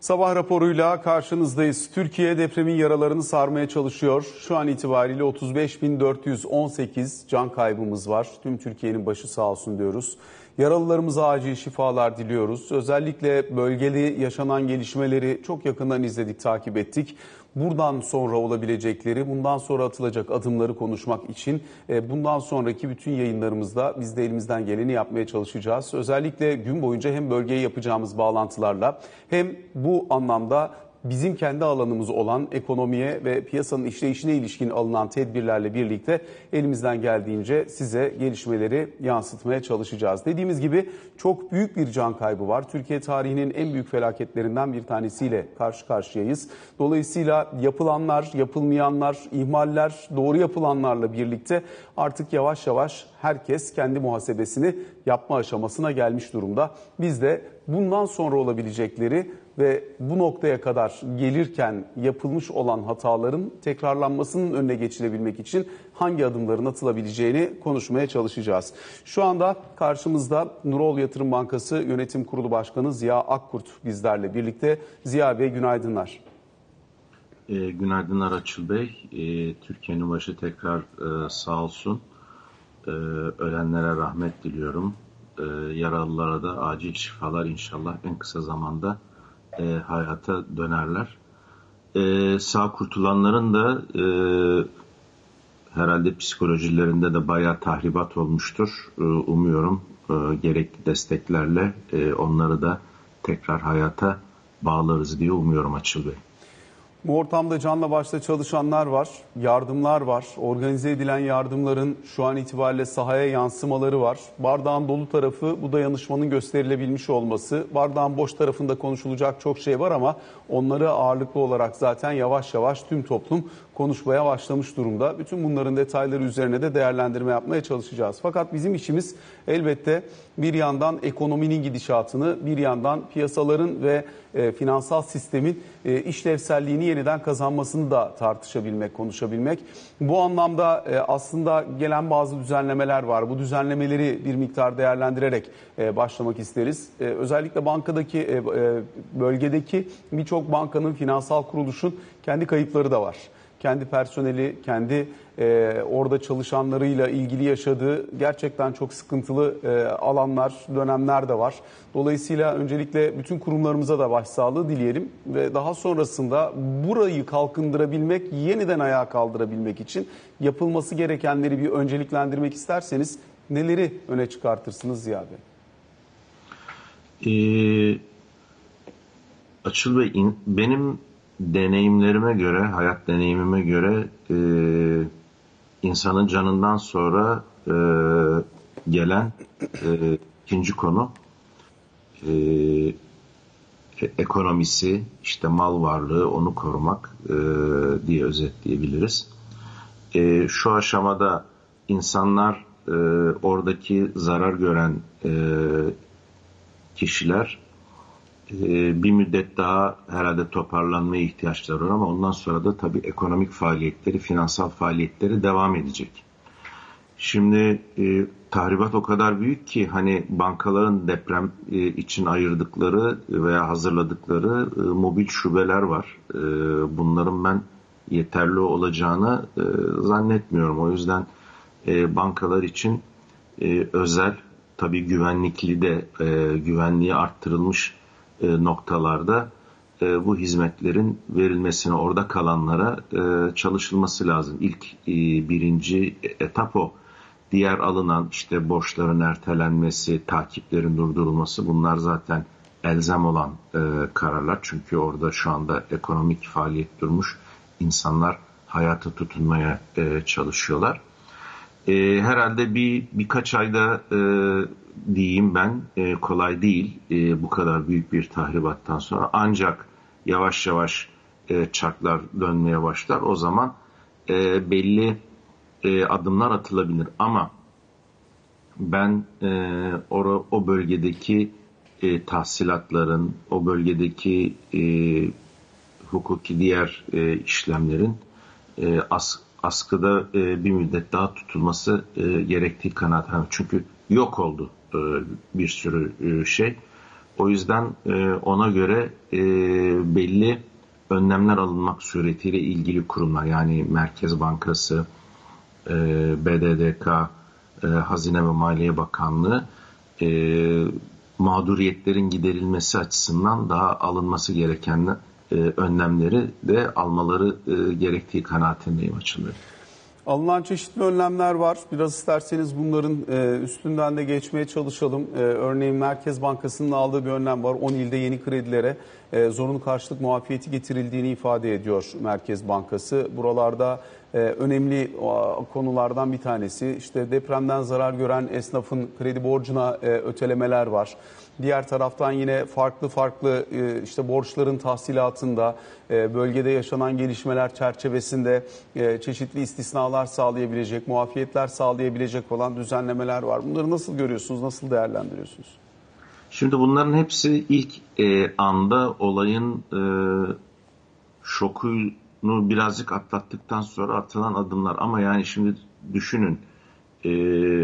Sabah raporuyla karşınızdayız. Türkiye depremin yaralarını sarmaya çalışıyor. Şu an itibariyle 35.418 can kaybımız var. Tüm Türkiye'nin başı sağ olsun diyoruz. Yaralılarımıza acil şifalar diliyoruz. Özellikle bölgeli yaşanan gelişmeleri çok yakından izledik, takip ettik buradan sonra olabilecekleri, bundan sonra atılacak adımları konuşmak için e, bundan sonraki bütün yayınlarımızda biz de elimizden geleni yapmaya çalışacağız. Özellikle gün boyunca hem bölgeye yapacağımız bağlantılarla hem bu anlamda bizim kendi alanımız olan ekonomiye ve piyasanın işleyişine ilişkin alınan tedbirlerle birlikte elimizden geldiğince size gelişmeleri yansıtmaya çalışacağız. Dediğimiz gibi çok büyük bir can kaybı var. Türkiye tarihinin en büyük felaketlerinden bir tanesiyle karşı karşıyayız. Dolayısıyla yapılanlar, yapılmayanlar, ihmaller, doğru yapılanlarla birlikte artık yavaş yavaş herkes kendi muhasebesini yapma aşamasına gelmiş durumda. Biz de bundan sonra olabilecekleri ve bu noktaya kadar gelirken yapılmış olan hataların tekrarlanmasının önüne geçilebilmek için hangi adımların atılabileceğini konuşmaya çalışacağız. Şu anda karşımızda Nurol Yatırım Bankası Yönetim Kurulu Başkanı Ziya Akkurt bizlerle birlikte. Ziya Bey günaydınlar. E, günaydınlar Açıl Bey. E, Türkiye'nin başı tekrar e, sağ olsun. E, ölenlere rahmet diliyorum. E, yaralılara da acil şifalar inşallah en kısa zamanda e, hayata dönerler. E, sağ kurtulanların da e, herhalde psikolojilerinde de bayağı tahribat olmuştur. E, umuyorum e, gerekli desteklerle e, onları da tekrar hayata bağlarız diye umuyorum Açıl Bey. Bu ortamda canla başla çalışanlar var, yardımlar var, organize edilen yardımların şu an itibariyle sahaya yansımaları var. Bardağın dolu tarafı bu dayanışmanın gösterilebilmiş olması. Bardağın boş tarafında konuşulacak çok şey var ama onları ağırlıklı olarak zaten yavaş yavaş tüm toplum konuşmaya başlamış durumda. Bütün bunların detayları üzerine de değerlendirme yapmaya çalışacağız. Fakat bizim işimiz elbette bir yandan ekonominin gidişatını, bir yandan piyasaların ve e, finansal sistemin e, işlevselliğini yeniden kazanmasını da tartışabilmek, konuşabilmek. Bu anlamda e, aslında gelen bazı düzenlemeler var. Bu düzenlemeleri bir miktar değerlendirerek e, başlamak isteriz. E, özellikle bankadaki, e, e, bölgedeki birçok bankanın, finansal kuruluşun kendi kayıpları da var kendi personeli, kendi e, orada çalışanlarıyla ilgili yaşadığı gerçekten çok sıkıntılı e, alanlar, dönemler de var. Dolayısıyla öncelikle bütün kurumlarımıza da başsağlığı dileyelim ve daha sonrasında burayı kalkındırabilmek, yeniden ayağa kaldırabilmek için yapılması gerekenleri bir önceliklendirmek isterseniz neleri öne çıkartırsınız Ziya Bey? Ee, Açıl Bey, benim deneyimlerime göre, hayat deneyimime göre e, insanın canından sonra e, gelen e, ikinci konu e, ekonomisi, işte mal varlığı, onu korumak e, diye özetleyebiliriz. E, şu aşamada insanlar e, oradaki zarar gören e, kişiler bir müddet daha herhalde toparlanmaya ihtiyaçları var ama ondan sonra da tabii ekonomik faaliyetleri, finansal faaliyetleri devam edecek. Şimdi e, tahribat o kadar büyük ki hani bankaların deprem e, için ayırdıkları veya hazırladıkları e, mobil şubeler var. E, bunların ben yeterli olacağını e, zannetmiyorum. O yüzden e, bankalar için e, özel tabii güvenlikli de e, güvenliği arttırılmış e, noktalarda e, bu hizmetlerin verilmesine orada kalanlara e, çalışılması lazım. İlk birinci etap o. Diğer alınan işte borçların ertelenmesi, takiplerin durdurulması bunlar zaten elzem olan kararlar. Çünkü orada şu anda ekonomik faaliyet durmuş. insanlar hayata tutunmaya çalışıyorlar. Herhalde bir birkaç ayda diyeyim ben e, kolay değil e, bu kadar büyük bir tahribattan sonra. Ancak yavaş yavaş e, çarklar dönmeye başlar. O zaman e, belli e, adımlar atılabilir. Ama ben e, o, o bölgedeki e, tahsilatların o bölgedeki e, hukuki diğer e, işlemlerin e, as, askıda e, bir müddet daha tutulması e, gerektiği kanaat. Çünkü yok oldu e, bir sürü e, şey. O yüzden e, ona göre e, belli önlemler alınmak suretiyle ilgili kurumlar yani Merkez Bankası, e, BDDK, e, Hazine ve Maliye Bakanlığı e, mağduriyetlerin giderilmesi açısından daha alınması gereken e, önlemleri de almaları e, gerektiği kanaatindeyim açılıyor. Alınan çeşitli önlemler var. Biraz isterseniz bunların e, üstünden de geçmeye çalışalım. E, örneğin Merkez Bankası'nın aldığı bir önlem var. 10 ilde yeni kredilere e, zorunlu karşılık muafiyeti getirildiğini ifade ediyor Merkez Bankası. Buralarda önemli konulardan bir tanesi işte depremden zarar gören esnafın kredi borcuna ötelemeler var. Diğer taraftan yine farklı farklı e, işte borçların tahsilatında e, bölgede yaşanan gelişmeler çerçevesinde e, çeşitli istisnalar sağlayabilecek, muafiyetler sağlayabilecek olan düzenlemeler var. Bunları nasıl görüyorsunuz, nasıl değerlendiriyorsunuz? Şimdi bunların hepsi ilk anda olayın şokunu birazcık atlattıktan sonra atılan adımlar. Ama yani şimdi düşünün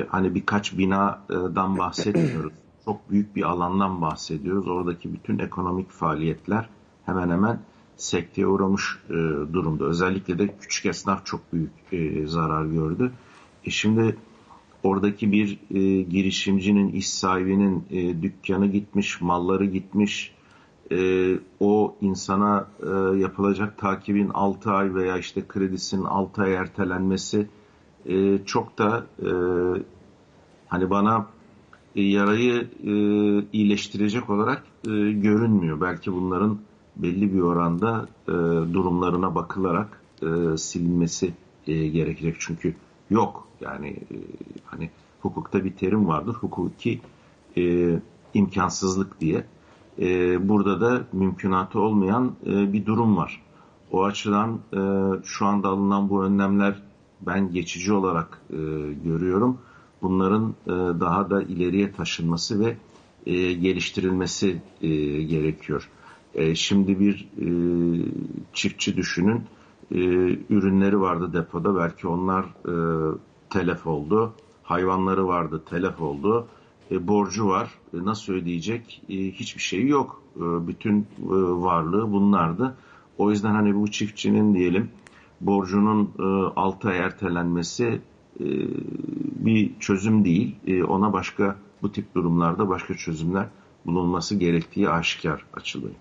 hani birkaç binadan bahsetmiyoruz çok büyük bir alandan bahsediyoruz. Oradaki bütün ekonomik faaliyetler hemen hemen sekteye uğramış e, durumda. Özellikle de küçük esnaf çok büyük e, zarar gördü. E şimdi oradaki bir e, girişimcinin, iş sahibinin e, dükkanı gitmiş, malları gitmiş, e, o insana e, yapılacak takibin 6 ay veya işte kredisinin 6 ay ertelenmesi e, çok da e, hani bana yarayı e, iyileştirecek olarak e, görünmüyor. Belki bunların belli bir oranda e, durumlarına bakılarak e, silinmesi e, gerekecek. Çünkü yok yani e, hani hukukta bir terim vardır. Hukuki e, imkansızlık diye. E, burada da mümkünatı olmayan e, bir durum var. O açıdan e, şu anda alınan bu önlemler ben geçici olarak e, görüyorum bunların e, daha da ileriye taşınması ve e, geliştirilmesi e, gerekiyor. Şimdi bir çiftçi düşünün, ürünleri vardı depoda, belki onlar telef oldu, hayvanları vardı telef oldu, borcu var, nasıl ödeyecek hiçbir şey yok. Bütün varlığı bunlardı. O yüzden hani bu çiftçinin diyelim borcunun 6 ay ertelenmesi e, bir çözüm değil. E, ona başka bu tip durumlarda başka çözümler bulunması gerektiği aşikar açılıyor.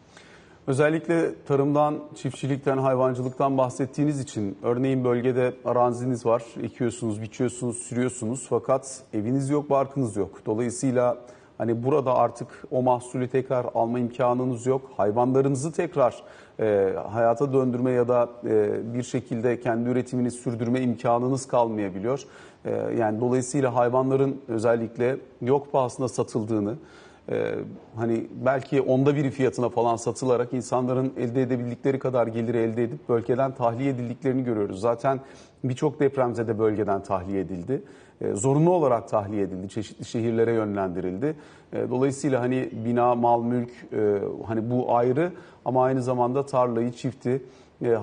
Özellikle tarımdan, çiftçilikten, hayvancılıktan bahsettiğiniz için örneğin bölgede araziniz var, ekiyorsunuz, biçiyorsunuz, sürüyorsunuz fakat eviniz yok, barkınız yok. Dolayısıyla hani burada artık o mahsulü tekrar alma imkanınız yok. Hayvanlarınızı tekrar e, hayata döndürme ya da e, bir şekilde kendi üretimini sürdürme imkanınız kalmayabiliyor. E, yani dolayısıyla hayvanların özellikle yok pahasına satıldığını, e, hani belki onda biri fiyatına falan satılarak insanların elde edebildikleri kadar gelir elde edip bölgeden tahliye edildiklerini görüyoruz. Zaten birçok depremzede bölgeden tahliye edildi. E, zorunlu olarak tahliye edildi, çeşitli şehirlere yönlendirildi. E, dolayısıyla hani bina, mal, mülk e, hani bu ayrı ama aynı zamanda tarlayı, çifti,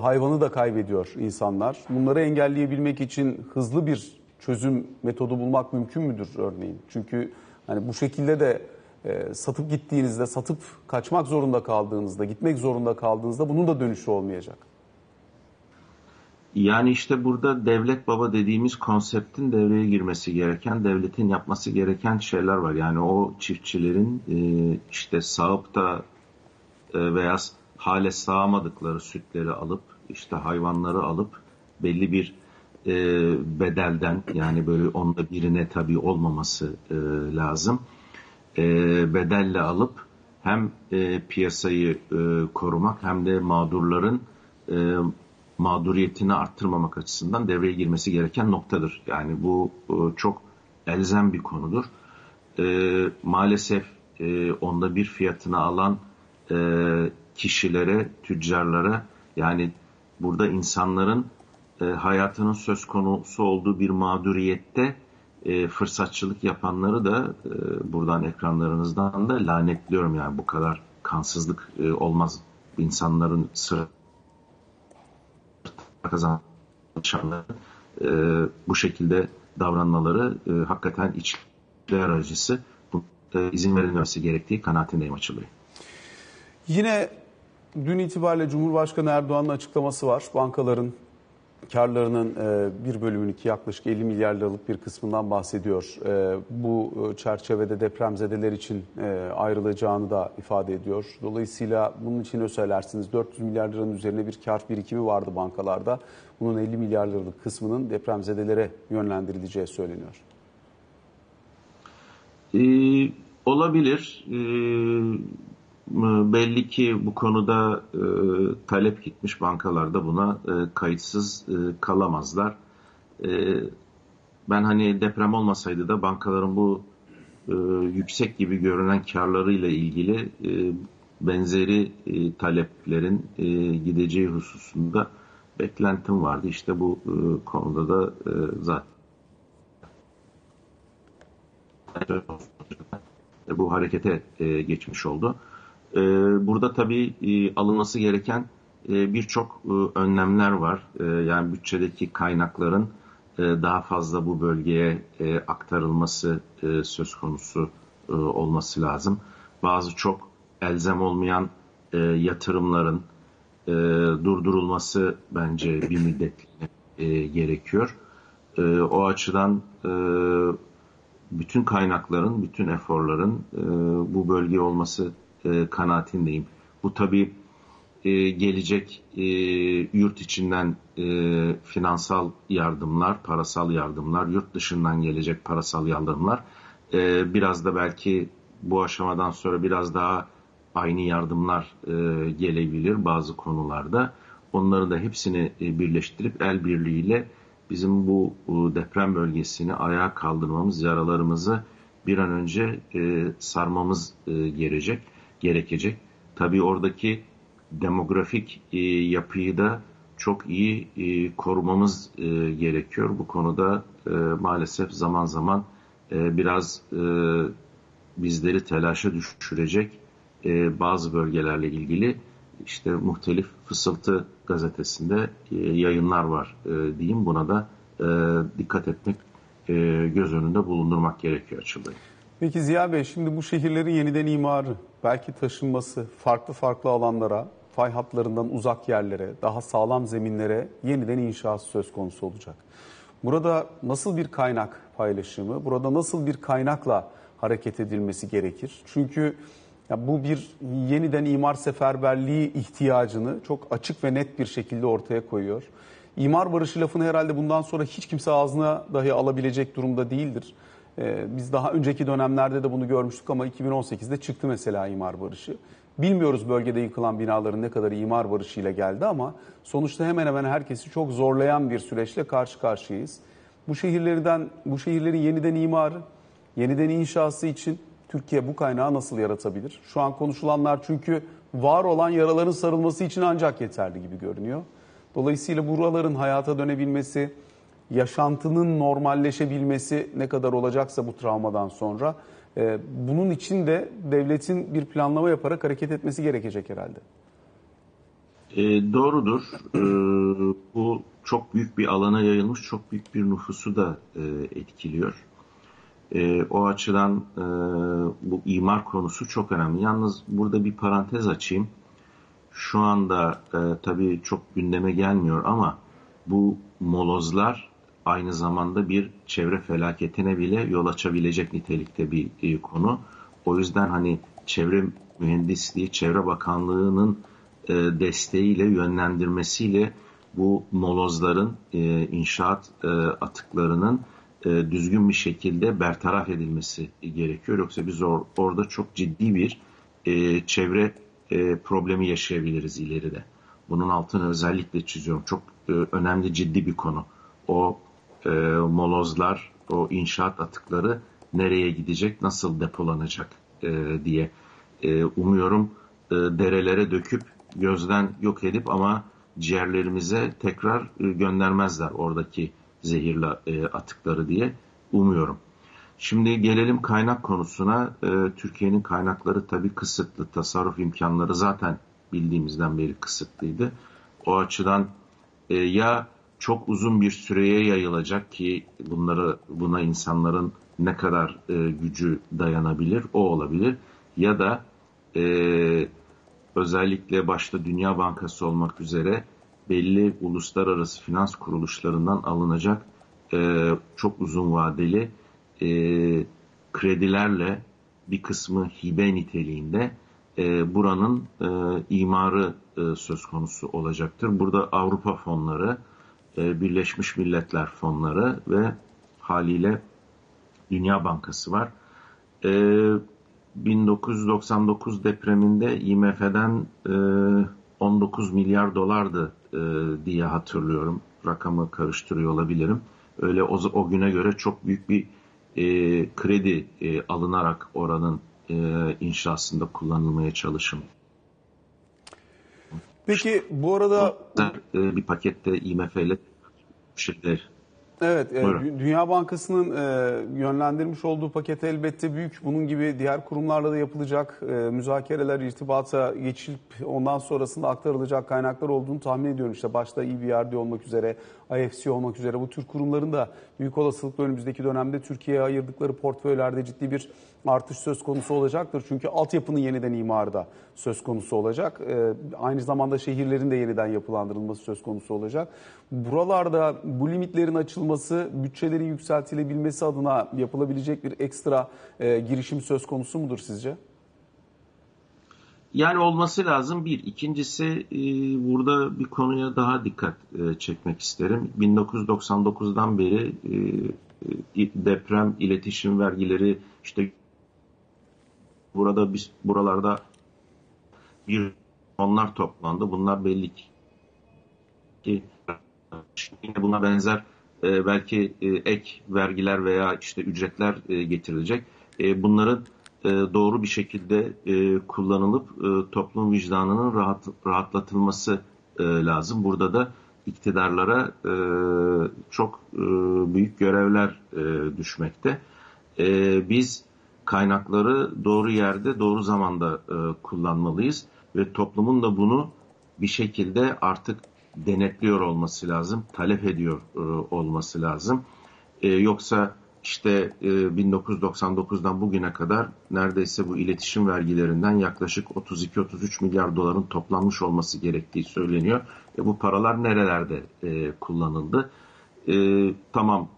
hayvanı da kaybediyor insanlar. Bunları engelleyebilmek için hızlı bir çözüm metodu bulmak mümkün müdür örneğin? Çünkü hani bu şekilde de satıp gittiğinizde, satıp kaçmak zorunda kaldığınızda, gitmek zorunda kaldığınızda bunun da dönüşü olmayacak. Yani işte burada devlet baba dediğimiz konseptin devreye girmesi gereken, devletin yapması gereken şeyler var. Yani o çiftçilerin e, işte sağıp da e, veya hale sağamadıkları sütleri alıp, işte hayvanları alıp belli bir e, bedelden yani böyle onda birine tabii olmaması lazım. Bedelle alıp hem piyasayı korumak hem de mağdurların mağduriyetini arttırmamak açısından devreye girmesi gereken noktadır. Yani bu e, çok elzem bir konudur. E, maalesef e, onda bir fiyatını alan kişilere, tüccarlara yani burada insanların hayatının söz konusu olduğu bir mağduriyette fırsatçılık yapanları da buradan ekranlarınızdan da lanetliyorum yani bu kadar kansızlık olmaz insanların sıra kazananların e, bu şekilde davranmaları e, hakikaten içler acısı. e, izin verilmesi gerektiği kanaatindeyim açılıyor. Yine dün itibariyle Cumhurbaşkanı Erdoğan'ın açıklaması var. Bankaların karlarının e, bir bölümünün ki yaklaşık 50 milyar liralık bir kısmından bahsediyor. E, bu e, çerçevede depremzedeler için ayrılacağını da ifade ediyor. Dolayısıyla bunun için söylersiniz? 400 milyar liranın üzerine bir kar birikimi vardı bankalarda. Bunun 50 milyar liralık kısmının depremzedelere yönlendirileceği söyleniyor. Ee, olabilir. Ee, belli ki bu konuda e, talep gitmiş bankalarda buna e, kayıtsız e, kalamazlar. E, ben hani deprem olmasaydı da bankaların bu e, yüksek gibi görünen karlarıyla ilgili e, benzeri e, taleplerin e, gideceği hususunda beklentim vardı. İşte bu e, konuda da e, zaten bu harekete e, geçmiş oldu. E, burada tabii e, alınması gereken e, birçok e, önlemler var. Yani bütçedeki kaynakların daha fazla bu bölgeye aktarılması söz konusu olması lazım. Bazı çok elzem olmayan yatırımların durdurulması bence bir müddet e, gerekiyor. O açıdan bütün kaynakların, bütün eforların bu bölge olması e, kanaatindeyim. Bu tabii e, gelecek e, yurt içinden e, finansal yardımlar, parasal yardımlar, yurt dışından gelecek parasal yardımlar e, biraz da belki bu aşamadan sonra biraz daha aynı yardımlar e, gelebilir bazı konularda. Onları da hepsini e, birleştirip el birliğiyle bizim bu deprem bölgesini ayağa kaldırmamız, yaralarımızı bir an önce e, sarmamız e, gerekecek. Gerekecek. Tabii oradaki demografik e, yapıyı da çok iyi e, korumamız e, gerekiyor. Bu konuda e, maalesef zaman zaman e, biraz e, bizleri telaşa düşürecek e, bazı bölgelerle ilgili işte muhtelif Fısıltı gazetesinde e, yayınlar var e, diyeyim. Buna da e, dikkat etmek, e, göz önünde bulundurmak gerekiyor açılıyor. Peki Ziya Bey şimdi bu şehirlerin yeniden imarı, belki taşınması farklı farklı alanlara, fay hatlarından uzak yerlere, daha sağlam zeminlere yeniden inşası söz konusu olacak. Burada nasıl bir kaynak paylaşımı, burada nasıl bir kaynakla hareket edilmesi gerekir? Çünkü ya bu bir yeniden imar seferberliği ihtiyacını çok açık ve net bir şekilde ortaya koyuyor. İmar barışı lafını herhalde bundan sonra hiç kimse ağzına dahi alabilecek durumda değildir. Ee, biz daha önceki dönemlerde de bunu görmüştük ama 2018'de çıktı mesela imar barışı. Bilmiyoruz bölgede yıkılan binaların ne kadar imar barışıyla geldi ama sonuçta hemen hemen herkesi çok zorlayan bir süreçle karşı karşıyayız. Bu şehirlerden, bu şehirlerin yeniden imarı, yeniden inşası için Türkiye bu kaynağı nasıl yaratabilir? Şu an konuşulanlar çünkü var olan yaraların sarılması için ancak yeterli gibi görünüyor. Dolayısıyla buraların hayata dönebilmesi, yaşantının normalleşebilmesi ne kadar olacaksa bu travmadan sonra e, bunun için de devletin bir planlama yaparak hareket etmesi gerekecek herhalde. E, doğrudur. E, bu çok büyük bir alana yayılmış, çok büyük bir nüfusu da e, etkiliyor. E, o açıdan e, bu imar konusu çok önemli. Yalnız burada bir parantez açayım. Şu anda e, tabii çok gündeme gelmiyor ama bu molozlar aynı zamanda bir çevre felaketine bile yol açabilecek nitelikte bir konu. O yüzden hani çevre mühendisliği, çevre bakanlığının e, desteğiyle, yönlendirmesiyle bu molozların, e, inşaat e, atıklarının düzgün bir şekilde bertaraf edilmesi gerekiyor. Yoksa biz or, orada çok ciddi bir çevre problemi yaşayabiliriz ileride. Bunun altını özellikle çiziyorum. Çok önemli ciddi bir konu. O e, molozlar, o inşaat atıkları nereye gidecek, nasıl depolanacak e, diye. E, umuyorum e, derelere döküp gözden yok edip ama ciğerlerimize tekrar e, göndermezler oradaki zehirli e, atıkları diye umuyorum. Şimdi gelelim kaynak konusuna. E, Türkiye'nin kaynakları tabii kısıtlı. Tasarruf imkanları zaten bildiğimizden beri kısıtlıydı. O açıdan e, ya çok uzun bir süreye yayılacak ki bunları buna insanların ne kadar e, gücü dayanabilir o olabilir ya da e, özellikle başta Dünya Bankası olmak üzere belli uluslararası finans kuruluşlarından alınacak e, çok uzun vadeli e, kredilerle bir kısmı hibe niteliğinde e, buranın e, imarı e, söz konusu olacaktır. Burada Avrupa fonları, Birleşmiş Milletler fonları ve haliyle Dünya Bankası var. E, 1999 depreminde IMF'den e, 19 milyar dolardı e, diye hatırlıyorum. Rakamı karıştırıyor olabilirim. Öyle o, o güne göre çok büyük bir e, kredi e, alınarak oranın e, inşasında kullanılmaya çalışıldı. Peki bu arada e, bir pakette IMF ile şeyler Evet, e, Dünya Bankası'nın e, yönlendirmiş olduğu paket elbette büyük. Bunun gibi diğer kurumlarla da yapılacak e, müzakereler, irtibata geçilip ondan sonrasında aktarılacak kaynaklar olduğunu tahmin ediyorum. İşte başta EBRD olmak üzere, IFC olmak üzere bu tür kurumların da büyük olasılıkla önümüzdeki dönemde Türkiye'ye ayırdıkları portföylerde ciddi bir artış söz konusu olacaktır. Çünkü altyapının yeniden imarı da söz konusu olacak. E, aynı zamanda şehirlerin de yeniden yapılandırılması söz konusu olacak. Buralarda bu limitlerin açılması, bütçelerin yükseltilebilmesi adına yapılabilecek bir ekstra e, girişim söz konusu mudur sizce? Yani olması lazım bir. İkincisi e, burada bir konuya daha dikkat e, çekmek isterim. 1999'dan beri e, deprem iletişim vergileri işte burada biz buralarda bir onlar toplandı. Bunlar belli ki yine buna benzer belki ek vergiler veya işte ücretler getirilecek. Bunların e, doğru bir şekilde e, kullanılıp e, toplum vicdanının rahat, rahatlatılması lazım. Burada da iktidarlara çok büyük görevler düşmekte. Biz kaynakları doğru yerde, doğru zamanda kullanmalıyız ve toplumun da bunu bir şekilde artık denetliyor olması lazım, talep ediyor olması lazım. Yoksa işte e, 1999'dan bugüne kadar neredeyse bu iletişim vergilerinden yaklaşık 32-33 milyar doların toplanmış olması gerektiği söyleniyor. E, bu paralar nerelerde e, kullanıldı? E, tamam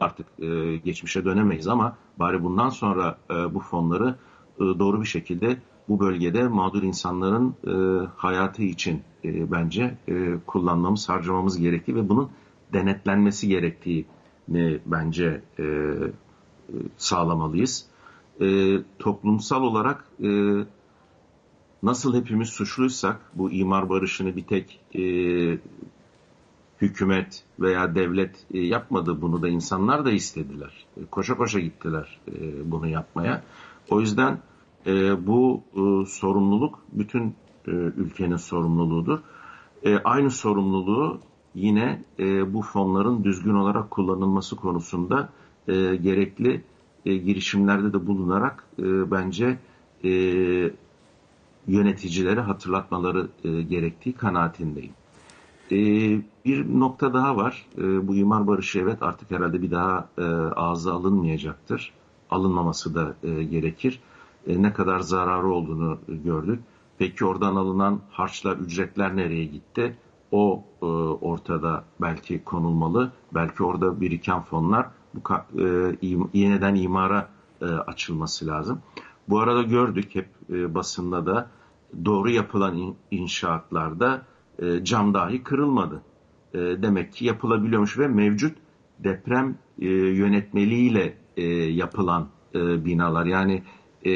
artık e, geçmişe dönemeyiz ama bari bundan sonra e, bu fonları e, doğru bir şekilde bu bölgede mağdur insanların e, hayatı için e, bence e, kullanmamız, harcamamız gerektiği ve bunun denetlenmesi gerektiğini bence e, e, sağlamalıyız. E, toplumsal olarak e, nasıl hepimiz suçluysak bu imar barışını bir tek e, hükümet veya devlet e, yapmadı bunu da insanlar da istediler. E, koşa koşa gittiler e, bunu yapmaya. O yüzden e, bu e, sorumluluk bütün e, ülkenin sorumluluğudur. E, aynı sorumluluğu yine e, bu fonların düzgün olarak kullanılması konusunda e, gerekli e, girişimlerde de bulunarak e, bence e, yöneticilere hatırlatmaları e, gerektiği kanaatindeyim. E, bir nokta daha var. E, bu imar barışı evet artık herhalde bir daha e, ağza alınmayacaktır. Alınmaması da e, gerekir. E, ne kadar zararı olduğunu gördük. Peki oradan alınan harçlar, ücretler nereye gitti? O e, ortada belki konulmalı. Belki orada biriken fonlar bu e, yeniden imara e, açılması lazım. Bu arada gördük hep e, basında da doğru yapılan in, inşaatlarda e, cam dahi kırılmadı. E, demek ki yapılabiliyormuş ve mevcut deprem e, yönetmeliğiyle e, yapılan e, binalar yani e,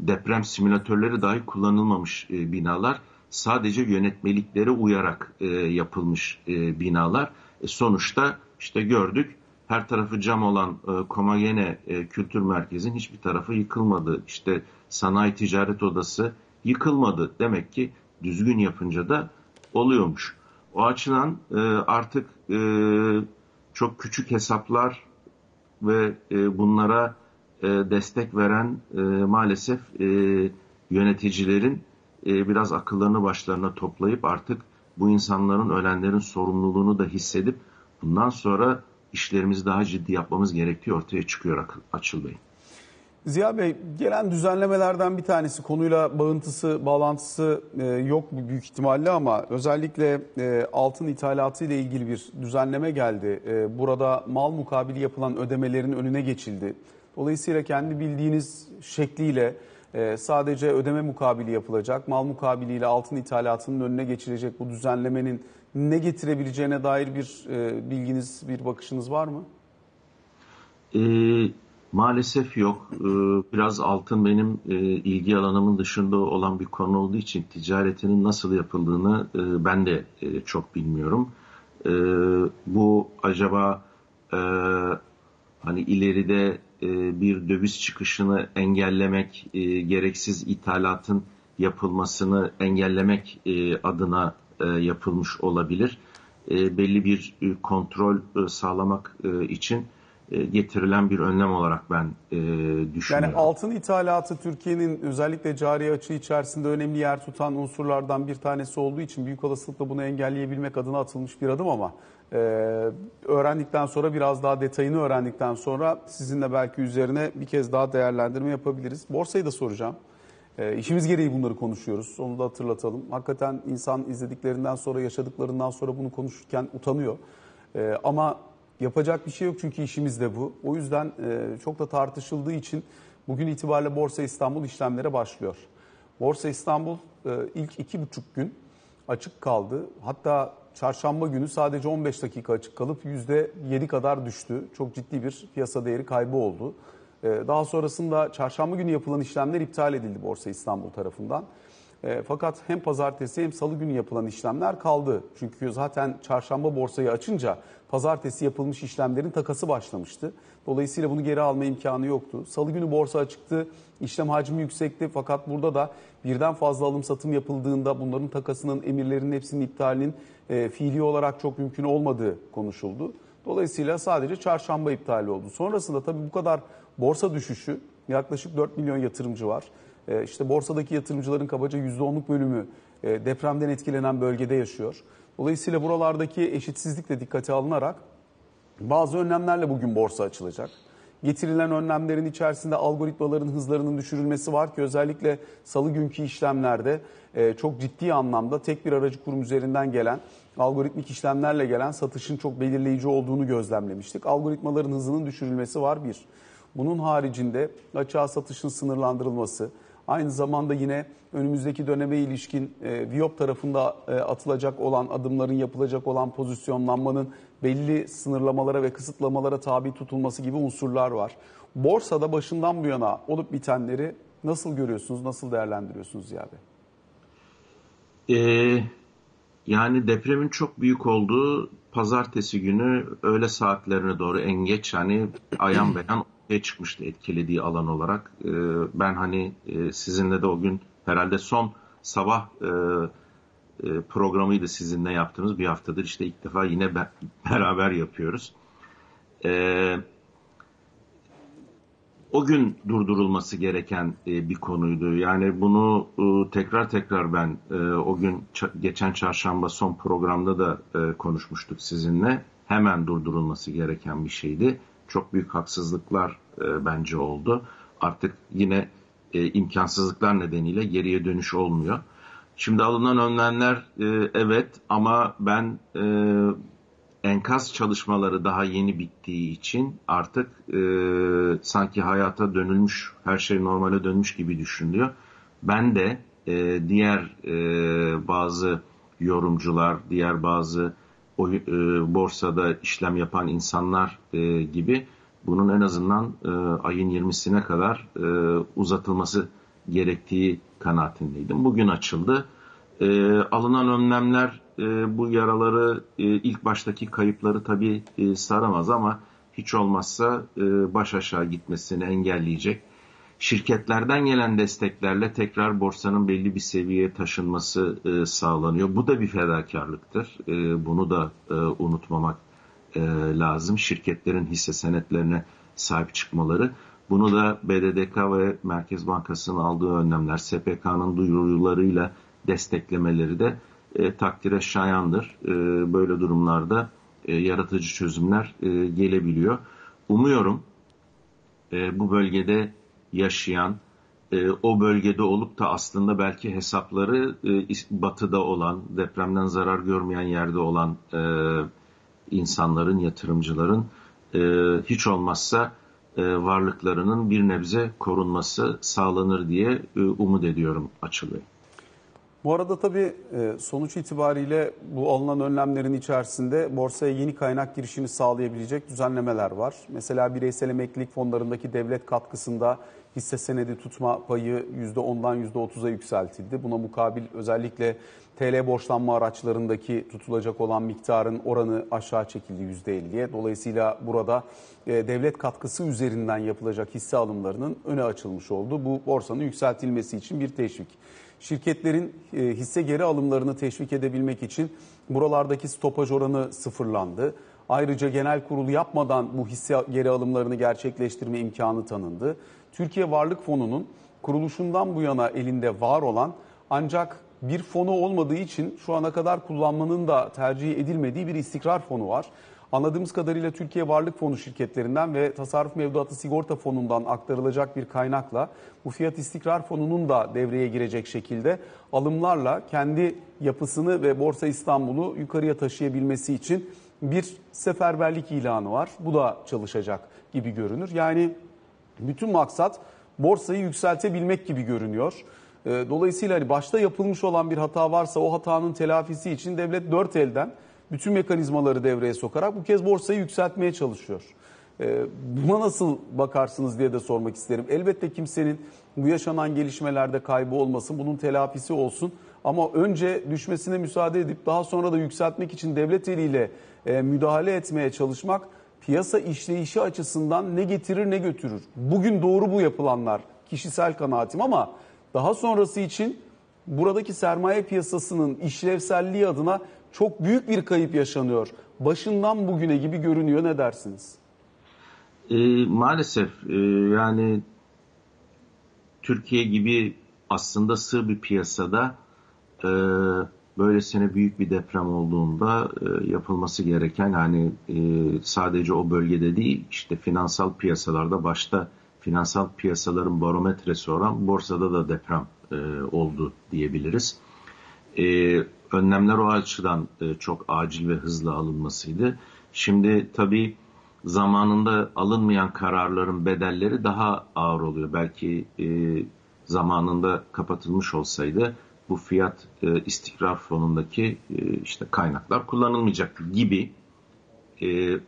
deprem simülatörleri dahi kullanılmamış e, binalar sadece yönetmeliklere uyarak e, yapılmış e, binalar. E, sonuçta işte gördük her tarafı cam olan e, Komagene e, Kültür Merkezi'nin hiçbir tarafı yıkılmadı. İşte Sanayi Ticaret Odası yıkılmadı. Demek ki düzgün yapınca da oluyormuş. O açıdan e, artık e, çok küçük hesaplar ve e, bunlara e, destek veren e, maalesef e, yöneticilerin e, biraz akıllarını başlarına toplayıp artık bu insanların ölenlerin sorumluluğunu da hissedip bundan sonra işlerimizi daha ciddi yapmamız gerektiği ortaya çıkıyor Açıl Bey. Ziya Bey gelen düzenlemelerden bir tanesi konuyla bağıntısı, bağlantısı e, yok büyük ihtimalle ama özellikle e, altın ithalatı ile ilgili bir düzenleme geldi. E, burada mal mukabili yapılan ödemelerin önüne geçildi. Dolayısıyla kendi bildiğiniz şekliyle sadece ödeme mukabili yapılacak. Mal mukabiliyle altın ithalatının önüne geçilecek bu düzenlemenin ne getirebileceğine dair bir e, bilginiz, bir bakışınız var mı? Ee, maalesef yok. Ee, biraz altın benim e, ilgi alanımın dışında olan bir konu olduğu için ticaretinin nasıl yapıldığını e, ben de e, çok bilmiyorum. E, bu acaba e, hani ileride e, bir döviz çıkışını engellemek, e, gereksiz ithalatın yapılmasını engellemek e, adına yapılmış olabilir. Belli bir kontrol sağlamak için getirilen bir önlem olarak ben düşünüyorum. Yani altın ithalatı Türkiye'nin özellikle cari açı içerisinde önemli yer tutan unsurlardan bir tanesi olduğu için büyük olasılıkla bunu engelleyebilmek adına atılmış bir adım ama ee, öğrendikten sonra biraz daha detayını öğrendikten sonra sizinle belki üzerine bir kez daha değerlendirme yapabiliriz. Borsayı da soracağım. E, işimiz gereği bunları konuşuyoruz. Onu da hatırlatalım. Hakikaten insan izlediklerinden sonra, yaşadıklarından sonra bunu konuşurken utanıyor. E, ama yapacak bir şey yok çünkü işimiz de bu. O yüzden e, çok da tartışıldığı için bugün itibariyle Borsa İstanbul işlemlere başlıyor. Borsa İstanbul e, ilk iki buçuk gün açık kaldı. Hatta çarşamba günü sadece 15 dakika açık kalıp %7 kadar düştü. Çok ciddi bir piyasa değeri kaybı oldu. Ee, daha sonrasında çarşamba günü yapılan işlemler iptal edildi Borsa İstanbul tarafından. Ee, fakat hem pazartesi hem salı günü yapılan işlemler kaldı. Çünkü zaten çarşamba borsayı açınca pazartesi yapılmış işlemlerin takası başlamıştı. Dolayısıyla bunu geri alma imkanı yoktu. Salı günü borsa açıktı, işlem hacmi yüksekti fakat burada da birden fazla alım satım yapıldığında bunların takasının, emirlerinin hepsinin iptalinin e, fiili olarak çok mümkün olmadığı konuşuldu. Dolayısıyla sadece çarşamba iptal oldu. Sonrasında tabii bu kadar borsa düşüşü yaklaşık 4 milyon yatırımcı var. E, işte borsadaki yatırımcıların kabaca %10'luk bölümü e, depremden etkilenen bölgede yaşıyor. Dolayısıyla buralardaki eşitsizlik de dikkate alınarak bazı önlemlerle bugün borsa açılacak. Getirilen önlemlerin içerisinde algoritmaların hızlarının düşürülmesi var ki özellikle salı günkü işlemlerde e, çok ciddi anlamda tek bir aracı kurum üzerinden gelen algoritmik işlemlerle gelen satışın çok belirleyici olduğunu gözlemlemiştik. Algoritmaların hızının düşürülmesi var bir. Bunun haricinde açığa satışın sınırlandırılması, Aynı zamanda yine önümüzdeki döneme ilişkin e, Viyop tarafında e, atılacak olan adımların yapılacak olan pozisyonlanmanın belli sınırlamalara ve kısıtlamalara tabi tutulması gibi unsurlar var. Borsada başından bu yana olup bitenleri nasıl görüyorsunuz, nasıl değerlendiriyorsunuz Ziya Bey? Ee, yani depremin çok büyük olduğu pazartesi günü öğle saatlerine doğru en geç hani ayan beyan ortaya çıkmıştı etkilediği alan olarak. E, ben hani e, sizinle de o gün herhalde son sabah e, e, programıydı sizinle yaptığımız bir haftadır işte ilk defa yine be, beraber yapıyoruz. E, o gün durdurulması gereken bir konuydu. Yani bunu tekrar tekrar ben o gün geçen çarşamba son programda da konuşmuştuk sizinle. Hemen durdurulması gereken bir şeydi çok büyük haksızlıklar e, bence oldu. Artık yine e, imkansızlıklar nedeniyle geriye dönüş olmuyor. Şimdi alınan önlemler e, evet ama ben e, enkaz çalışmaları daha yeni bittiği için artık e, sanki hayata dönülmüş, her şey normale dönmüş gibi düşünülüyor. Ben de e, diğer e, bazı yorumcular, diğer bazı o, e, borsada işlem yapan insanlar e, gibi bunun en azından e, ayın 20'sine kadar e, uzatılması gerektiği kanaatindeydim. Bugün açıldı. E, alınan önlemler e, bu yaraları e, ilk baştaki kayıpları tabii e, saramaz ama hiç olmazsa e, baş aşağı gitmesini engelleyecek şirketlerden gelen desteklerle tekrar borsanın belli bir seviyeye taşınması e, sağlanıyor. Bu da bir fedakarlıktır. E, bunu da e, unutmamak e, lazım. Şirketlerin hisse senetlerine sahip çıkmaları. Bunu da BDDK ve Merkez Bankası'nın aldığı önlemler, SPK'nın duyurularıyla desteklemeleri de e, takdire şayandır. E, böyle durumlarda e, yaratıcı çözümler e, gelebiliyor. Umuyorum e, bu bölgede yaşayan, e, o bölgede olup da aslında belki hesapları e, batıda olan, depremden zarar görmeyen yerde olan e, insanların, yatırımcıların e, hiç olmazsa e, varlıklarının bir nebze korunması sağlanır diye e, umut ediyorum açılıyor. Bu arada tabii e, sonuç itibariyle bu alınan önlemlerin içerisinde borsaya yeni kaynak girişini sağlayabilecek düzenlemeler var. Mesela bireysel emeklilik fonlarındaki devlet katkısında hisse senedi tutma payı %10'dan %30'a yükseltildi. Buna mukabil özellikle TL borçlanma araçlarındaki tutulacak olan miktarın oranı aşağı çekildi %50'ye. Dolayısıyla burada e, devlet katkısı üzerinden yapılacak hisse alımlarının öne açılmış oldu. Bu borsanın yükseltilmesi için bir teşvik. Şirketlerin e, hisse geri alımlarını teşvik edebilmek için buralardaki stopaj oranı sıfırlandı. Ayrıca genel kurulu yapmadan bu hisse geri alımlarını gerçekleştirme imkanı tanındı. Türkiye Varlık Fonu'nun kuruluşundan bu yana elinde var olan ancak bir fonu olmadığı için şu ana kadar kullanmanın da tercih edilmediği bir istikrar fonu var. Anladığımız kadarıyla Türkiye Varlık Fonu şirketlerinden ve Tasarruf Mevduatı Sigorta Fonu'ndan aktarılacak bir kaynakla bu fiyat istikrar fonunun da devreye girecek şekilde alımlarla kendi yapısını ve Borsa İstanbul'u yukarıya taşıyabilmesi için bir seferberlik ilanı var. Bu da çalışacak gibi görünür. Yani bütün maksat borsayı yükseltebilmek gibi görünüyor. Ee, dolayısıyla hani başta yapılmış olan bir hata varsa o hatanın telafisi için devlet dört elden bütün mekanizmaları devreye sokarak bu kez borsayı yükseltmeye çalışıyor. Ee, buna nasıl bakarsınız diye de sormak isterim. Elbette kimsenin bu yaşanan gelişmelerde kaybı olmasın, bunun telafisi olsun. Ama önce düşmesine müsaade edip daha sonra da yükseltmek için devlet eliyle e, müdahale etmeye çalışmak piyasa işleyişi açısından ne getirir ne götürür. Bugün doğru bu yapılanlar kişisel kanaatim ama daha sonrası için buradaki sermaye piyasasının işlevselliği adına çok büyük bir kayıp yaşanıyor. Başından bugüne gibi görünüyor ne dersiniz? E, maalesef e, yani Türkiye gibi aslında sığ bir piyasada e, böylesine büyük bir deprem olduğunda e, yapılması gereken hani e, sadece o bölgede değil işte finansal piyasalarda başta finansal piyasaların barometresi olan borsada da deprem e, oldu diyebiliriz. E, önlemler o açıdan e, çok acil ve hızlı alınmasıydı. Şimdi tabii zamanında alınmayan kararların bedelleri daha ağır oluyor. Belki e, zamanında kapatılmış olsaydı bu fiyat e, istikrar fonundaki işte kaynaklar kullanılmayacaktı gibi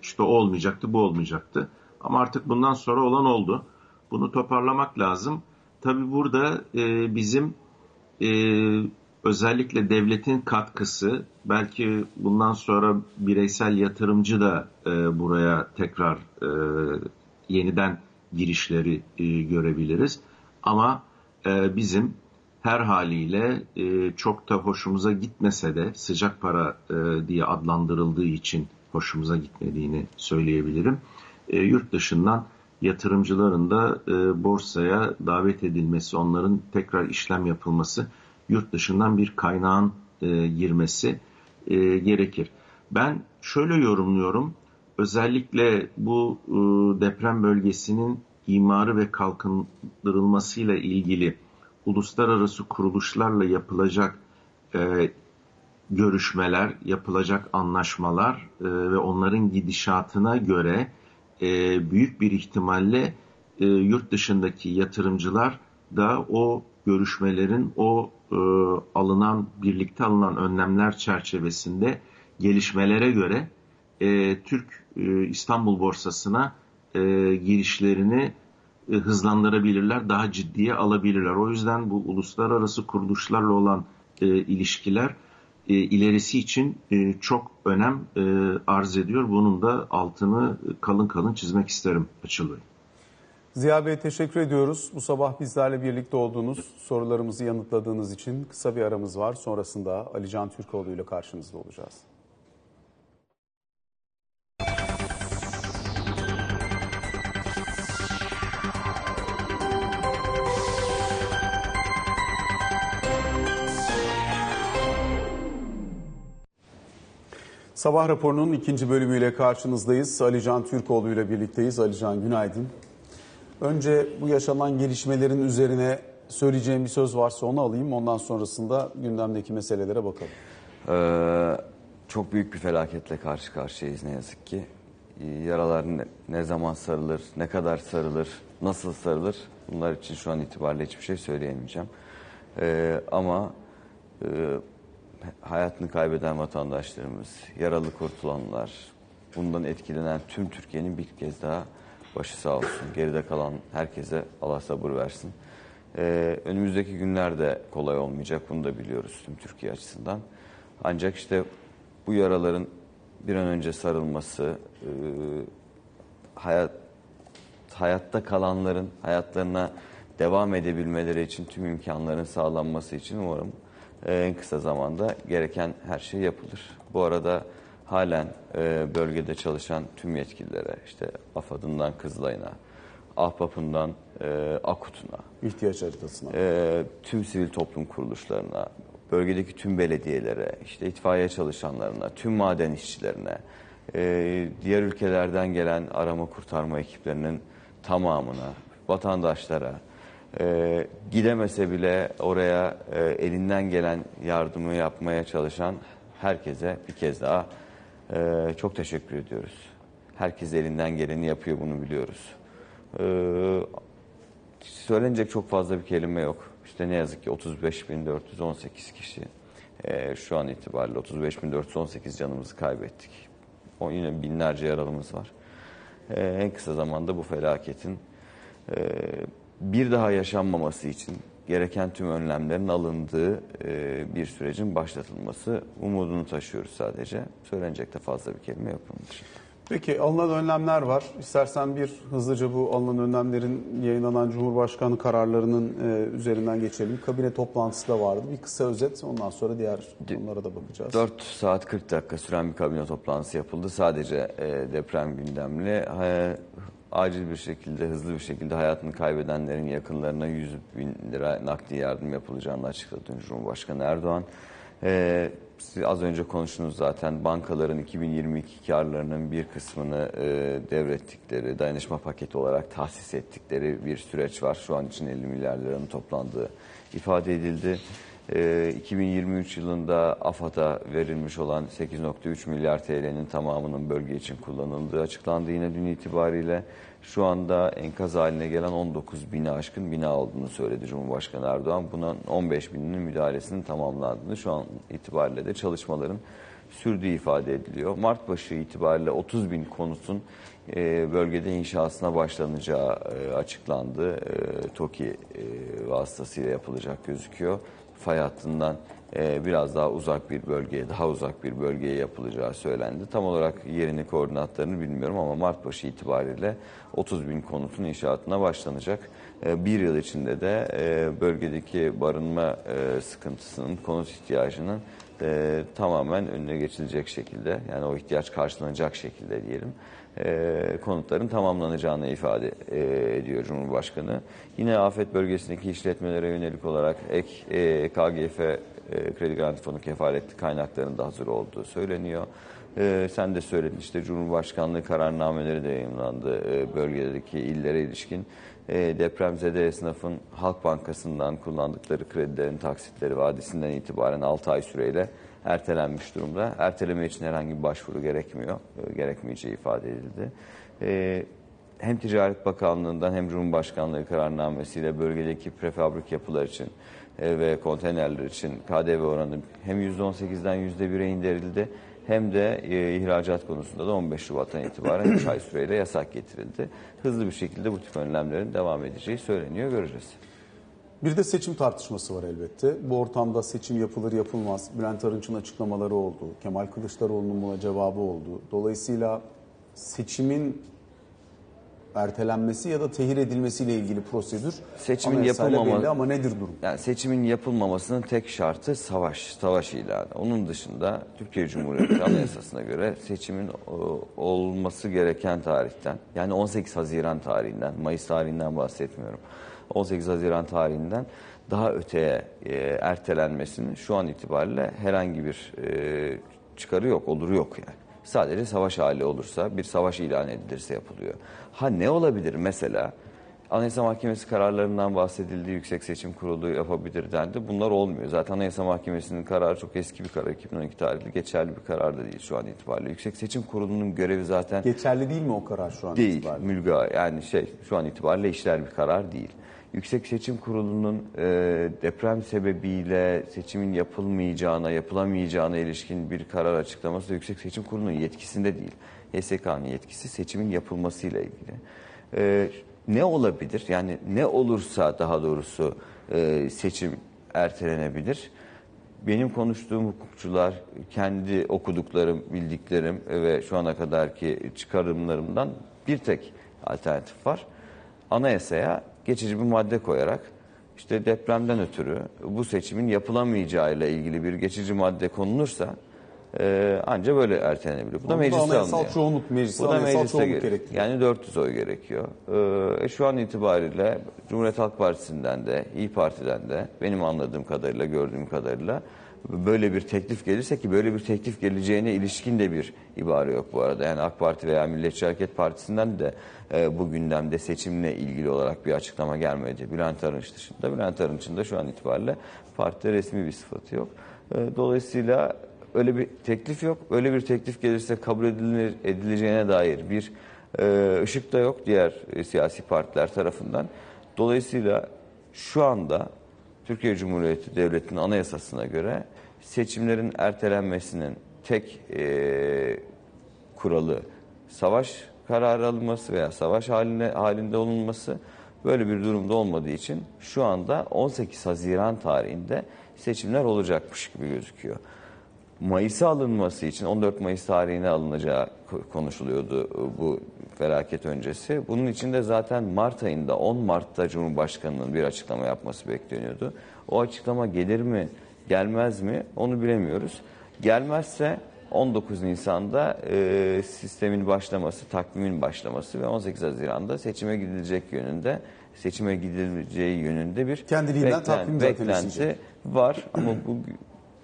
işte olmayacaktı bu olmayacaktı. Ama artık bundan sonra olan oldu. Bunu toparlamak lazım. Tabii burada bizim özellikle devletin katkısı belki bundan sonra bireysel yatırımcı da e, buraya tekrar e, yeniden girişleri e, görebiliriz. Ama e, bizim her haliyle e, çok da hoşumuza gitmese de sıcak para e, diye adlandırıldığı için hoşumuza gitmediğini söyleyebilirim. E, yurt dışından yatırımcıların da e, borsaya davet edilmesi, onların tekrar işlem yapılması, yurt dışından bir kaynağın e, girmesi e, gerekir. Ben şöyle yorumluyorum, özellikle bu e, deprem bölgesinin imarı ve kalkındırılmasıyla ilgili uluslararası kuruluşlarla yapılacak e, görüşmeler, yapılacak anlaşmalar e, ve onların gidişatına göre e, büyük bir ihtimalle e, yurt dışındaki yatırımcılar da o görüşmelerin, o e, alınan, birlikte alınan önlemler çerçevesinde gelişmelere göre e, Türk e, İstanbul borsasına e, girişlerini e, hızlandırabilirler, daha ciddiye alabilirler. O yüzden bu uluslararası kuruluşlarla olan e, ilişkiler e, ilerisi için e, çok önem e, arz ediyor. Bunun da altını kalın kalın çizmek isterim açılıyor. Ziya Bey teşekkür ediyoruz. Bu sabah bizlerle birlikte olduğunuz, sorularımızı yanıtladığınız için kısa bir aramız var. Sonrasında Ali Can Türkoğlu ile karşınızda olacağız. Sabah raporunun ikinci bölümüyle karşınızdayız. Alican Türkoğlu ile birlikteyiz. Alican günaydın. Önce bu yaşanan gelişmelerin üzerine söyleyeceğim bir söz varsa onu alayım. Ondan sonrasında gündemdeki meselelere bakalım. Ee, çok büyük bir felaketle karşı karşıyayız ne yazık ki. Ee, Yaralar ne, ne zaman sarılır, ne kadar sarılır, nasıl sarılır bunlar için şu an itibariyle hiçbir şey söyleyemeyeceğim. Ee, ama e, hayatını kaybeden vatandaşlarımız, yaralı kurtulanlar, bundan etkilenen tüm Türkiye'nin bir kez daha başı sağ olsun. Geride kalan herkese Allah sabır versin. Ee, önümüzdeki günler de kolay olmayacak bunu da biliyoruz tüm Türkiye açısından. Ancak işte bu yaraların bir an önce sarılması, e, hayat hayatta kalanların hayatlarına devam edebilmeleri için tüm imkanların sağlanması için umarım e, en kısa zamanda gereken her şey yapılır. Bu arada halen e, bölgede çalışan tüm yetkililere işte AFAD'ından Kızılay'ına, Ahbap'ından e, AKUT'una, İhtiyaç haritasına. e, tüm sivil toplum kuruluşlarına, bölgedeki tüm belediyelere, işte itfaiye çalışanlarına, tüm maden işçilerine, e, diğer ülkelerden gelen arama kurtarma ekiplerinin tamamına, vatandaşlara, e, gidemese bile oraya e, elinden gelen yardımı yapmaya çalışan herkese bir kez daha e, çok teşekkür ediyoruz. Herkes elinden geleni yapıyor bunu biliyoruz. E, Söylenecek çok fazla bir kelime yok. İşte ne yazık ki 35.418 kişi e, şu an itibariyle 35.418 canımızı kaybettik. O yine binlerce yaralımız var. E, en kısa zamanda bu felaketin e, bir daha yaşanmaması için gereken tüm önlemlerin alındığı e, bir sürecin başlatılması umudunu taşıyoruz sadece. Söylenecek de fazla bir kelime yok bunun dışında. Peki alınan önlemler var. İstersen bir hızlıca bu alınan önlemlerin yayınlanan Cumhurbaşkanı kararlarının e, üzerinden geçelim. Kabine toplantısı da vardı. Bir kısa özet ondan sonra diğer konulara da bakacağız. 4 saat 40 dakika süren bir kabine toplantısı yapıldı. Sadece e, deprem gündemli. Ha, acil bir şekilde, hızlı bir şekilde hayatını kaybedenlerin yakınlarına 100 bin lira nakdi yardım yapılacağını açıkladı Cumhurbaşkanı Erdoğan. E, siz az önce konuştunuz zaten bankaların 2022 karlarının bir kısmını e, devrettikleri, dayanışma paketi olarak tahsis ettikleri bir süreç var. Şu an için 50 milyar liranın toplandığı ifade edildi. E, 2023 yılında AFAD'a verilmiş olan 8.3 milyar TL'nin tamamının bölge için kullanıldığı açıklandı yine dün itibariyle. Şu anda enkaz haline gelen 19 bini aşkın bina olduğunu söyledi Cumhurbaşkanı Erdoğan. Bunun 15 bininin müdahalesinin tamamlandığını şu an itibariyle de çalışmaların sürdüğü ifade ediliyor. Mart başı itibariyle 30 bin konutun e, bölgede inşasına başlanacağı e, açıklandı. E, TOKİ e, vasıtasıyla yapılacak gözüküyor. Fay hattından e, biraz daha uzak bir bölgeye, daha uzak bir bölgeye yapılacağı söylendi. Tam olarak yerini, koordinatlarını bilmiyorum ama Mart başı itibariyle 30 bin konutun inşaatına başlanacak. E, bir yıl içinde de e, bölgedeki barınma e, sıkıntısının, konut ihtiyacının e, tamamen önüne geçilecek şekilde, yani o ihtiyaç karşılanacak şekilde diyelim e, konutların tamamlanacağını ifade e, ediyor Cumhurbaşkanı. Yine afet bölgesindeki işletmelere yönelik olarak ek e, KGF e, kredi garanti fonu kefaletli kaynakların da hazır olduğu söyleniyor. E, sen de söyledin işte Cumhurbaşkanlığı kararnameleri de yayınlandı e, bölgedeki illere ilişkin. E, depremzede esnafın Halk Bankası'ndan kullandıkları kredilerin taksitleri vadisinden itibaren 6 ay süreyle ertelenmiş durumda. Erteleme için herhangi bir başvuru gerekmiyor, e, gerekmeyeceği ifade edildi. E, hem Ticaret Bakanlığı'ndan hem Cumhurbaşkanlığı kararnamesiyle bölgedeki prefabrik yapılar için e, ve konteynerler için KDV oranı hem %18'den %1'e indirildi hem de e, ihracat konusunda da 15 Şubat'tan itibaren 3 ay süreyle yasak getirildi. Hızlı bir şekilde bu tip önlemlerin devam edeceği söyleniyor, göreceğiz. Bir de seçim tartışması var elbette. Bu ortamda seçim yapılır yapılmaz. Bülent Arınç'ın açıklamaları oldu. Kemal Kılıçdaroğlu'nun buna cevabı oldu. Dolayısıyla seçimin ertelenmesi ya da tehir edilmesiyle ilgili prosedür Seçimin anayasayla yapılmama- belli ama nedir durum? Yani seçimin yapılmamasının tek şartı savaş, savaş ilanı. Onun dışında Türkiye Cumhuriyeti Anayasası'na göre seçimin o, olması gereken tarihten, yani 18 Haziran tarihinden, Mayıs tarihinden bahsetmiyorum. 18 Haziran tarihinden daha öteye e, ertelenmesinin şu an itibariyle herhangi bir e, çıkarı yok, oluru yok yani. Sadece savaş hali olursa, bir savaş ilan edilirse yapılıyor. Ha ne olabilir mesela? Anayasa Mahkemesi kararlarından bahsedildi, Yüksek Seçim Kurulu yapabilir dendi. Bunlar olmuyor. Zaten Anayasa Mahkemesi'nin kararı çok eski bir karar. 2012 tarihli geçerli bir karar da değil şu an itibariyle. Yüksek Seçim Kurulu'nun görevi zaten Geçerli değil mi o karar şu an değil. itibariyle? Mülga yani şey şu an itibariyle işler bir karar değil. Yüksek Seçim Kurulu'nun e, deprem sebebiyle seçimin yapılmayacağına, yapılamayacağına ilişkin bir karar açıklaması Yüksek Seçim Kurulu'nun yetkisinde değil. YSK'nın yetkisi seçimin yapılmasıyla ilgili. E, ne olabilir? Yani ne olursa daha doğrusu e, seçim ertelenebilir. Benim konuştuğum hukukçular, kendi okuduklarım, bildiklerim ve şu ana kadarki çıkarımlarımdan bir tek alternatif var. Anayasaya geçici bir madde koyarak işte depremden ötürü bu seçimin yapılamayacağıyla ilgili bir geçici madde konulursa e, anca böyle ertelenebilir. Bu da da mecliste anayasal alınıyor. çoğunluk, mecliste Bu da çoğunluk gerek- gerektiriyor. Yani 400 oy gerekiyor. Ee, şu an itibariyle Cumhuriyet Halk Partisi'nden de, İyi Parti'den de benim anladığım kadarıyla, gördüğüm kadarıyla böyle bir teklif gelirse ki böyle bir teklif geleceğine ilişkin de bir ibare yok bu arada. Yani AK Parti veya Milliyetçi Hareket Partisi'nden de e, bu gündemde seçimle ilgili olarak bir açıklama gelmedi. Bülent Arınç dışında. Bülent Arınç'ın da şu an itibariyle partide resmi bir sıfatı yok. E, dolayısıyla öyle bir teklif yok. Öyle bir teklif gelirse kabul edilir, edileceğine dair bir e, ışık da yok diğer e, siyasi partiler tarafından. Dolayısıyla şu anda Türkiye Cumhuriyeti Devleti'nin anayasasına göre seçimlerin ertelenmesinin tek e, kuralı savaş kararı alınması veya savaş haline, halinde olunması böyle bir durumda olmadığı için şu anda 18 Haziran tarihinde seçimler olacakmış gibi gözüküyor. Mayıs'a alınması için 14 Mayıs tarihine alınacağı ko- konuşuluyordu e, bu felaket öncesi. Bunun için de zaten Mart ayında 10 Mart'ta Cumhurbaşkanı'nın bir açıklama yapması bekleniyordu. O açıklama gelir mi gelmez mi onu bilemiyoruz. Gelmezse 19 Nisan'da e, sistemin başlaması, takvimin başlaması ve 18 Haziran'da seçime gidilecek yönünde seçime gidileceği yönünde bir Kendiliğinden takvim zaten beklenti var ama bu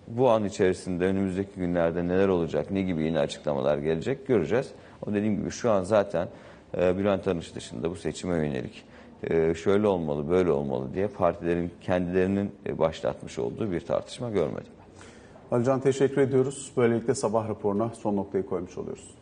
bu an içerisinde önümüzdeki günlerde neler olacak, ne gibi yeni açıklamalar gelecek göreceğiz. O dediğim gibi şu an zaten e, Bülent Arınç dışında bu seçime yönelik şöyle olmalı, böyle olmalı diye partilerin kendilerinin e, başlatmış olduğu bir tartışma görmedim. Alican teşekkür ediyoruz. Böylelikle sabah raporuna son noktayı koymuş oluyoruz.